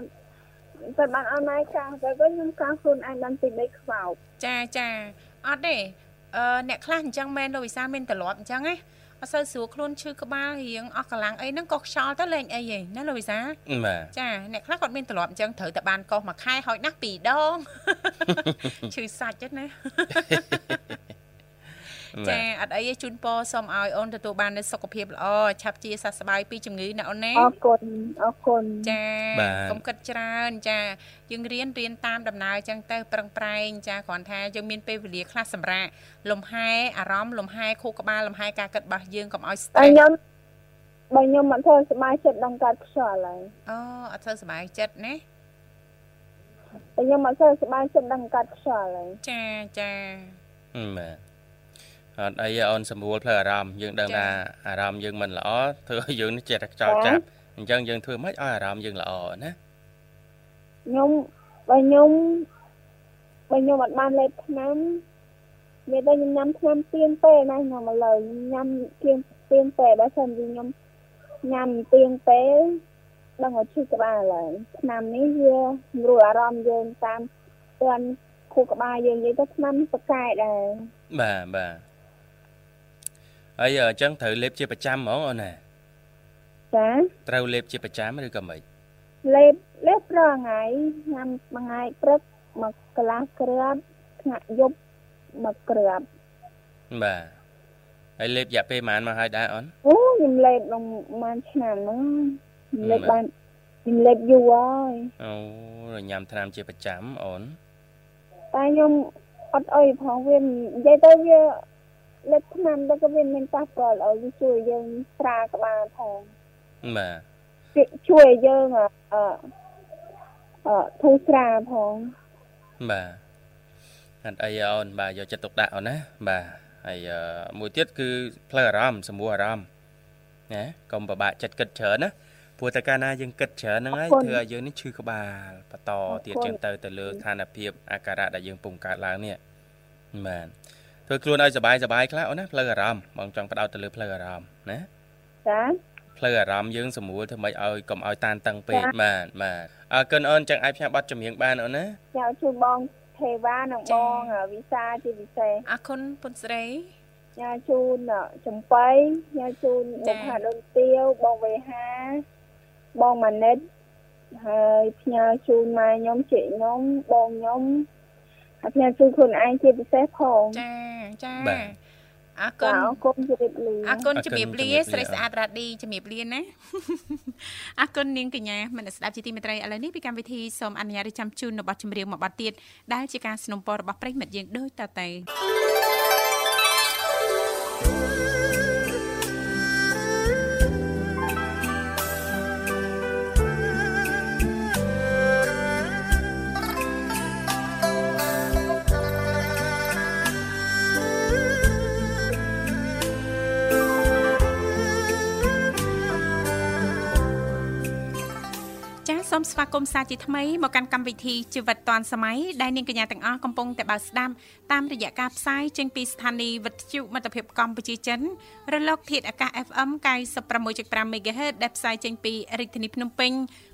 ទៅបានអនឡាញកាទៅខ្ញុំកាខ្លួនឯងបានតិចដីខ្វោកចាចាអត់ទេអឺអ្នកខ្លះអញ្ចឹងមែនលោកវិសាមានទ្រលាប់អញ្ចឹងណា អត់សូវស្រួលខ្លួនឈឺក្បាលរៀងអស់កម្លាំងអីហ្នឹងក៏ខ្យល់ទៅលេងអីហីណាលោកវិសាចាអ្នកខ្លះគាត់មានទ្រលាប់អញ្ចឹងត្រូវតែបានកោសមួយខែហោចណាស់ពីរដងឈឺសាច់ហ្នឹងណា ចាអត់អីទេជូនពរសូមឲ្យអូនទទួលបាននូវសុខភាពល្អឆាប់ជាសះស្បើយពីជំងឺណាអូនណាអរគុណអរគុណចាកុំគិតច្រើនចាយើងរៀនរៀនតាមដំណើរចឹងទៅប្រឹងប្រែងចាគ្រាន់ថាយើងមានពេលវេលាខ្លះសម្រាប់លំហែអារម្មណ៍លំហែខួរក្បាលលំហែការគិតរបស់យើងកុំឲ្យ stress ខ្ញុំបើខ្ញុំអត់ធ្វើសុបាយចិត្តដល់កាត់ខ្យល់ហើយអូអត់ធ្វើសុបាយចិត្តណាខ្ញុំអត់ធ្វើសុបាយចិត្តដល់កាត់ខ្យល់ហើយចាចាបាទ អត់អីអូនសម្រួលផ្លូវអារម្មណ៍យើងដឹងថាអារម្មណ៍យើងមិនល្អធ្វើឲ្យយើងនេះចេះតែខ្ចោចចាប់អញ្ចឹងយើងធ្វើម៉េចឲ្យអារម្មណ៍យើងល្អណាខ្ញុំបើខ្ញុំបើខ្ញុំអត់បានលេបថ្នាំមានតែខ្ញុំញ៉ាំថ្នាំទៀងពេណាខ្ញុំឥឡូវញ៉ាំទៀងទៀងពេបើសិនជាខ្ញុំញ៉ាំទៀងពេដឹងឲ្យឈឺក្បាលហើយថ្នាំនេះវាស្រួលអារម្មណ៍យើងតាមទាន់ខួរក្បាលយើងនិយាយទៅថ្នាំបកែដែរបាទបាទ ហើយអញ្ចឹងត្រូវលេបជាប្រចាំហ្មងអូនណាចាត្រូវលេបជាប្រចាំឬក៏មិនលេបលេបរាល់ថ្ងៃញ៉ាំមួយថ្ងៃព្រឹកមកកន្លះគ្រាប់ថ្ងៃយប់មកគ្រាប់បាទហើយលេបរយៈពេលប៉ុន្មានមកហើយដែរអូនអូខ្ញុំលេបក្នុងប្រហែលឆ្នាំហ្នឹងលេបបានខ្ញុំលេបយូរហើយអូញ៉ាំថ្នាំជាប្រចាំអូនតែខ្ញុំអត់អីផងវានិយាយទៅវា លេបថ្នាំទៅក៏វាមានប៉ះពាល់ឲ្យវាជួយយើងស្រាក្បាលផងបាទជួយយើងអឺអឺធូរស្រាផងបាទអត់អីអូនបាទយកចិត្តទុកដាក់អូនណាបាទហើយមួយទៀតគឺផ្លូវអារម្មណ៍សម្រួលអារម្មណ៍ណាកុំពិបាកចិត្តគិតច្រើនណាព្រោះតែកាលណាយើងគិតច្រើនហ្នឹងហើយធ្វើឲ្យយើងនេះឈឺក្បាលបន្តទៀតចឹងទៅទៅលើស្ថានភាពអាការៈដែលយើងពុំកើតឡើងនេះបាទ ធ្វើខ្លួនឲ្យសบายសบายខ្លះអូនណាផ្លូវអារម្មណ៍បងចង់បដោតទៅលើផ្លូវអារម្មណ៍ណាចាផ្លូវអារម្មណ៍យើងសម្រួលធ្វើម៉េចឲ្យកុំឲ្យតានតឹងពេកបាទបាទអរគុណអូនចឹងអាចផ្សាយប័ណ្ណចម្រៀងបានអូនណាចាជួយបងទេវ៉ានិងបងវិសាជាពិសេសអរគុណពុនស្រីញ៉ាជូនចំបៃញ៉ាជូនបុផាដូនទាវបងវេហាបងម៉ាណិតហើយផ្ញើជូនម៉ែខ្ញុំជិះខ្ញុំបងខ្ញុំ ហើយផ្ញើជូនខ្លួនឯងជាពិសេសផងចាចាបាទអរគុណអរគុណជំរាបលាអរគុណជំរាបលាស្រីស្អាតរ៉ាឌីជំរាបលាណាអរគុណនាងកញ្ញាមនស្ដាប់ជាទីមេត្រីឥឡូវនេះពីកម្មវិធីសូមអនុញ្ញាតចាំជូននៅប័ណ្ណចម្រៀងមួយប័ណ្ណទៀតដែលជាការสนับสนุนរបស់ប្រិមិត្តយើងដូចតទៅ សូមស្វាគមន៍សាជាថ្មីមកកាន់កម្មវិធីជីវិតឌွန်សម័យដែលនាងកញ្ញាទាំងអស់កំពុងតែបើកស្ដាប់តាមរយៈការផ្សាយចេញពីស្ថានីយ៍វិទ្យុមិត្តភាពកម្ពុជាចិនរលកធាតុអាកាស FM 96.5 MHz ដែលផ្សាយចេញពីរាជធានីភ្នំពេញ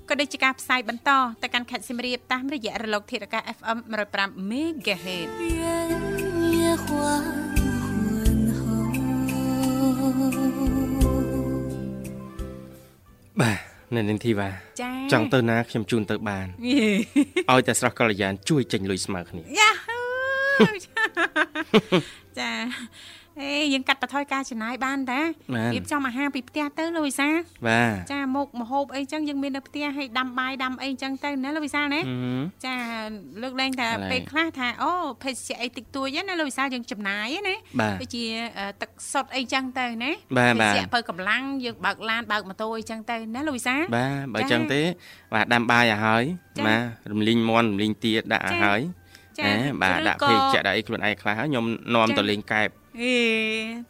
ក៏ដូចជាការផ្សាយបន្តទៅកាន់ខេត្តសៀមរាបតាមរយៈរលកធាតុអាកាស FM 105 MHz បាទ នៅនឹងធីវ៉ាចង់ទៅណាខ្ញុំជូនទៅបានឲ្យតែស្រស់កល្យានជួយចេញលុយស្មើគ្នាយ៉ាចា អេយើងកាត់បន្ថយការចំណាយបានតារៀបចំអាហារពីផ្ទះទៅលោកវិសាបាទចាមុខមហូបអីចឹងយើងមាននៅផ្ទះឲ្យដាំបាយដាំអីចឹងទៅណាលោកវិសាណាចាលើកលែងតែពេលខ្លះថាអូភេសជ្ជៈអីតិចតួចណាលោកវិសាយើងចំណាយណាដូចជាទឹកសុទ្ធអីចឹងទៅណាភេសជ្ជៈបើកម្លាំងយើងបើកឡានបើកម៉ូតូអីចឹងទៅណាលោកវិសាបាទបើចឹងទេបាទដាំបាយឲ្យហើយបាទរំលីងមន់រំលីងទាដាក់ឲ្យហើយចាបាទដាក់ភេសជ្ជៈដាក់អីខ្លួនឯងខ្លះហើយខ្ញុំនាំទៅលេងកែប អេ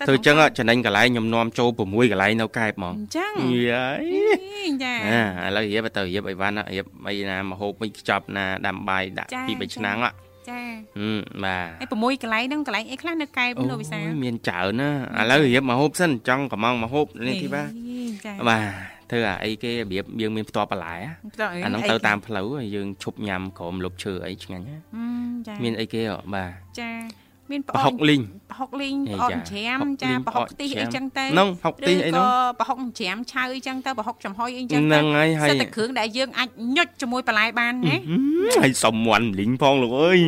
ធ្វើចឹងចំណេញកន្លែងខ្ញុំនាំចូល6កន្លែងនៅកែបហ្មងអញ្ចឹងយាយចាអាឥឡូវរៀបទៅរៀបអីវ៉ាន់រៀបអីណាមហូបមិនខ្ចប់ណាដាំបាយដាក់ពី3ឆ្នាំចាហឹមបាទហើយ6កន្លែងហ្នឹងកន្លែងអីខ្លះនៅកែបលោកវិសាមានច្រើនណាឥឡូវរៀបមកហូបសិនចង់កំងមកហូបនេះទីបាទចាបាទធ្វើអាអីគេរបៀបយើងមានផ្ទាល់បន្លែអាហ្នឹងទៅតាមផ្លូវយើងឈប់ញ៉ាំក្រមលុបឈើអីឆ្ងាញ់ណាមានអីគេបាទចា មានប្រហុកលីងប្រហុកលីងប្រអប់ច្រាមចាប្រហុកខ្ទិះអីចឹងទៅហ្នឹងហុកខ្ទិះអីហ្នឹងប្រហុកច្រាមឆៅអីចឹងទៅប្រហុកចំហុយអីចឹងទៅហ្នឹងហើយហើយសិតតែគ្រឿងដែលយើងអាចញុចជាមួយបន្លែបានណាហើយសុំមន់លីងផងលោកអើយ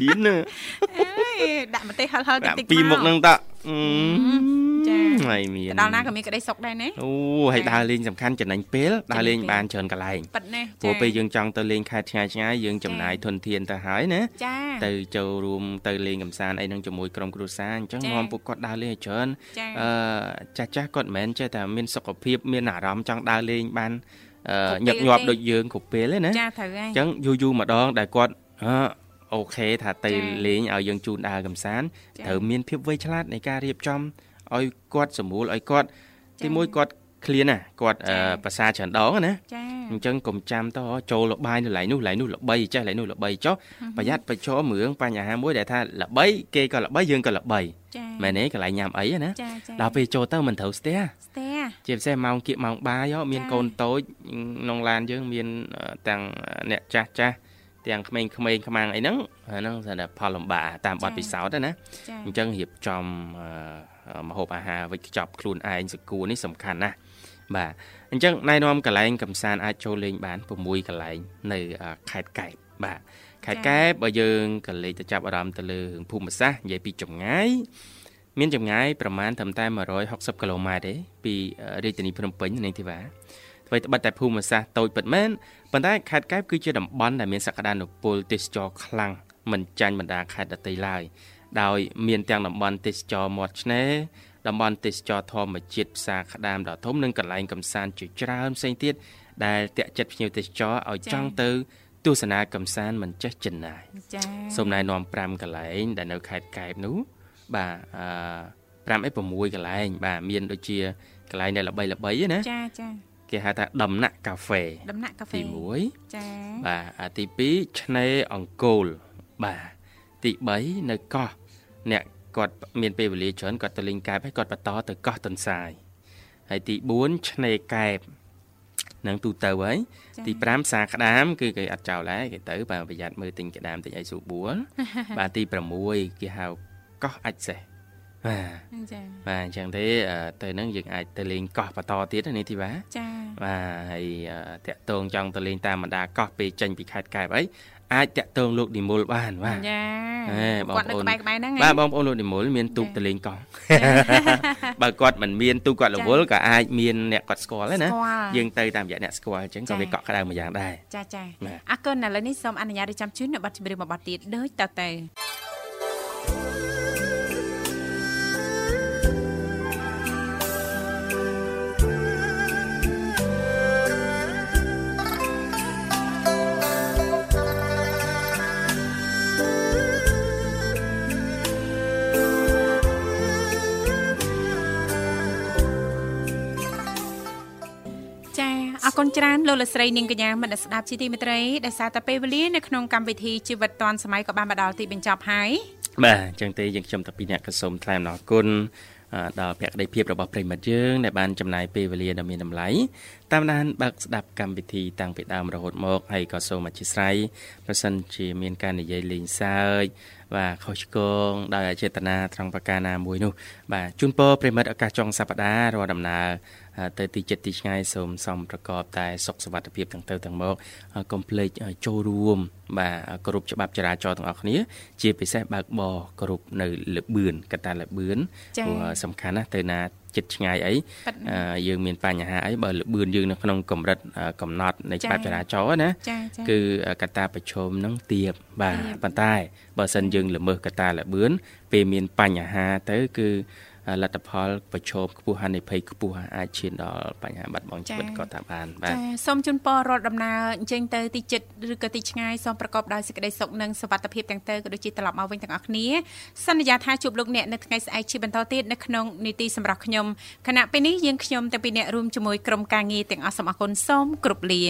ហ៊ានណាដាក់ម្ទេសហឹលហឹលតិចតិចពីមុខហ្នឹងតា ចាហើយមានដល់ណាក៏មានក្តីសុខដែរណាអូហើយដើរលេងសំខាន់ចំណេញពេលដើរលេងបានច្រើនកន្លែងប៉ិតណាព្រោះពេលយើងចង់ទៅលេងខេត្តឆ្ងាយឆ្ងាយយើងចំណាយធនធានទៅហើយណាចាទៅចូលរួមទៅលេងកំសាន្តអីហ្នឹងជាមួយក្រុមគ្រួសារអញ្ចឹងនាំពួកគាត់ដើរលេងឲ្យច្រើនអឺចាស់ចាស់គាត់មិនមែនចេះតែមានសុខភាពមានអារម្មណ៍ចង់ដើរលេងបានញឹកញាប់ដូចយើងគ្រប់ពេលទេណាចាត្រូវហើយអញ្ចឹងយូរយូរម្ដងដែលគាត់អឺអូខេថាទៅលេងឲ្យយើងជូនដើរកំសាន្តត្រូវមានភាពវៃឆ្លាតនៃការរៀបចំ ឲ្យគាត់សម្រួលឲ្យគាត់ទីមួយគាត់ឃ្លានណាគាត់ភាសាច្រើនដងណាអញ្ចឹងកុំចាំទៅចូលលបាយនៅឡៃនោះឡៃនោះល្បីចេះឡៃនោះល្បីចុះប្រយ័ត្នប្រឈមរឿងបញ្ហាមួយដែលថាល្បីគេក៏ល្បីយើងក៏ល្បីមែនទេកន្លែងញ៉ាំអីណាដល់ពេលចូលទៅមិនត្រូវស្ទះស្ទះជាពិសេសម៉ោងគៀកម៉ោងបាយមានកូនតូចក្នុងឡានយើងមានទាំងអ្នកចាស់ចាស់ទាំងក្មេងៗខ្មាំងអីហ្នឹងអាហ្នឹងតែផលលំបាកតាមបទពិសោធន៍ណាអញ្ចឹងរៀបចំ ម្ហូបអាហារវិចខ្ចប់ខ្លួនឯងសកួរនេះសំខាន់ណាស់បាទអញ្ចឹងណែនាំកន្លែងកំសាន្តអាចចូលលេងបាន6កន្លែងនៅខេត្តកែបបាទខេត្តកែបបើយើងក៏លេខទៅចាប់អារម្មណ៍ទៅលើភូមិសាស្ត្រនិយាយពីចម្ងាយមានចម្ងាយប្រមាណត្រឹមតែ160គីឡូម៉ែត្រទេពីរាជធានីភ្នំពេញនាងធីវ៉ាអ្វីត្បិតតែភូមិសាស្ត្រតូចពិតមែនប៉ុន្តែខេត្តកែបគឺជាតំបន់ដែលមានសក្តានុពលទេសចរខ្លាំងមិនចាញ់បណ្ដាខេត្តដទៃឡើយ ដោយមានទាំងតំបន់ទេសចរមាត់ឆ្នេរតំបន់ទេសចរធម្មជាតិផ្សារក្តាមដ៏ធំនិងកន្លែងកំសាន្តជាច្រើនផ្សេងទៀតដែលតាក់ចិត្តភ្ញៀវទេសចរឲ្យចង់ទៅទស្សនាកំសាន្តមិនចេះចិនណាយចា៎សូមណែនាំ5កន្លែងដែលនៅខេត្តកែបនោះបាទអឺ5អី6កន្លែង បាទមានដូចជាកន្លែងដែលល្បីល្បីណាចាចាគេហៅថាដំណាក់កាហ្វេដំណាក់កាហ្វេទី1ចាបាទទី2ឆ្នេរអង្គរបាទទី3នៅកោះ អ្នកគាត់មានពេលវេលាច្រើនគាត់ទៅលេងកែបហើយគាត់បន្តទៅកោះតុនសាយហើយទី4ឆ្នេរកែបនឹងទូទៅហើយទី5សាក្តាមគឺគេអត់ចោលដែរគេទៅបាទប្រយ័ត្នមើលទិញក្តាមទិញអីស្រួលបួលបាទទី6គេហៅកោះអាចសេះបាទចាបាទអញ្ចឹងទេទៅនឹងយើងអាចទៅលេងកោះបន្តទៀតនេះទីបាទចាបាទហើយតាក់តងចង់ទៅលេងតាមបណ្ដាកោះពេលចេញពីខេត្តកែបអី អាចតាក់ទងលោកនិមលបានបាទចាបងប្អូនគាត់នៅក្បែរក្បែរហ្នឹងបាទបងប្អូនលោកនិមលមានទូកតលេងកោះបើគាត់មិនមានទូកគាត់រវល់ក៏អាចមានអ្នកគាត់ស្គាល់ដែរណាយើងទៅតាមរយៈអ្នកស្គាល់អញ្ចឹងក៏វាកក់ក្ដៅមួយយ៉ាងដែរចាចាអរគុណឥឡូវនេះសូមអនុញ្ញាតរៀបចំជូននៅប័ណ្ណជំរាបមួយប័ណ្ណទៀតដូចតទៅ គុណច្រើនលោកលស្រីនាងកញ្ញាមនស្ដាប់ជីទីមេត្រីដែលសារតែពេលវេលានៅក្នុងកម្មវិធីជីវិតឌွန်សម័យក៏បានមកដល់ទីបញ្ចប់ហើយបាទអញ្ចឹងទេយើងខ្ញុំតាពីអ្នកក៏សូមថ្លែងអំណរគុណដល់ភក្ដីភាពរបស់ប្រិមិត្តយើងដែលបានចំណាយពេលវេលាដ៏មានតម្លៃតាមដានបើកស្ដាប់កម្មវិធីតាំងពីដើមរហូតមកហើយក៏សូមអធិស្ឋានប្រសិនជាមានការនិយាយលេងសើចបាទខុសឆ្គងដោយអចេតនាត្រង់ប្រការណាមួយនោះបាទជូនពរប្រិមិត្តឱកាសចុងសប្តាហ៍រាល់ដំណើរ ទៅទីចិត្តទីឆ្ងាយសូមសំប្រកបតែសុខសុវត្ថិភាពទាំងទៅទាំងមកកុំភ្លេចចូលរួមបាទគ្រប់ច្បាប់ចរាចរណ៍ទាំងអស់គ្នា ជាពិសេសបើកបរគ្រប់នៅលបឿនកតាលបឿនព្រោះសំខាន់ណាស់ទៅណាចិត្តឆ្ងាយអីយើងមានបញ្ហាអីបើលបឿនយើងនៅក្នុងកម្រិតកំណត់នៃច្បាប់ចរាចរណ៍ណាគឺកតាប្រឈមនឹងទៀបបាទប៉ុន្តែបើសិនយើងល្មើសកតាលបឿនពេលមានបញ្ហាទៅគឺ លទ្ធផលប្រឈមខ្ពស់ហានិភ័យខ្ពស់អាចឈានដល់បញ្ហាបាត់បង់ជីវិតក៏ថាបានបាទចាសូមជូនពររដ្ឋដំណើរអញ្ចឹងទៅទីចិត្តឬក៏ទីឆ្ងាយសូមប្រកបដោយសេចក្តីសុខនិងសុវត្ថិភាពទាំងទៅក៏ដូចជាត្រឡប់មកវិញទាំងអស់គ្នាសន្យាថាជួបលោកអ្នកនៅថ្ងៃស្អែកជាបន្តទៀតនៅក្នុងនីតិសម្រាប់ខ្ញុំគណៈពេលនេះយើងខ្ញុំទាំងពីរអ្នករួមជាមួយក្រុមការងារទាំងអស់សូមអរគុណសូមគ្រប់លា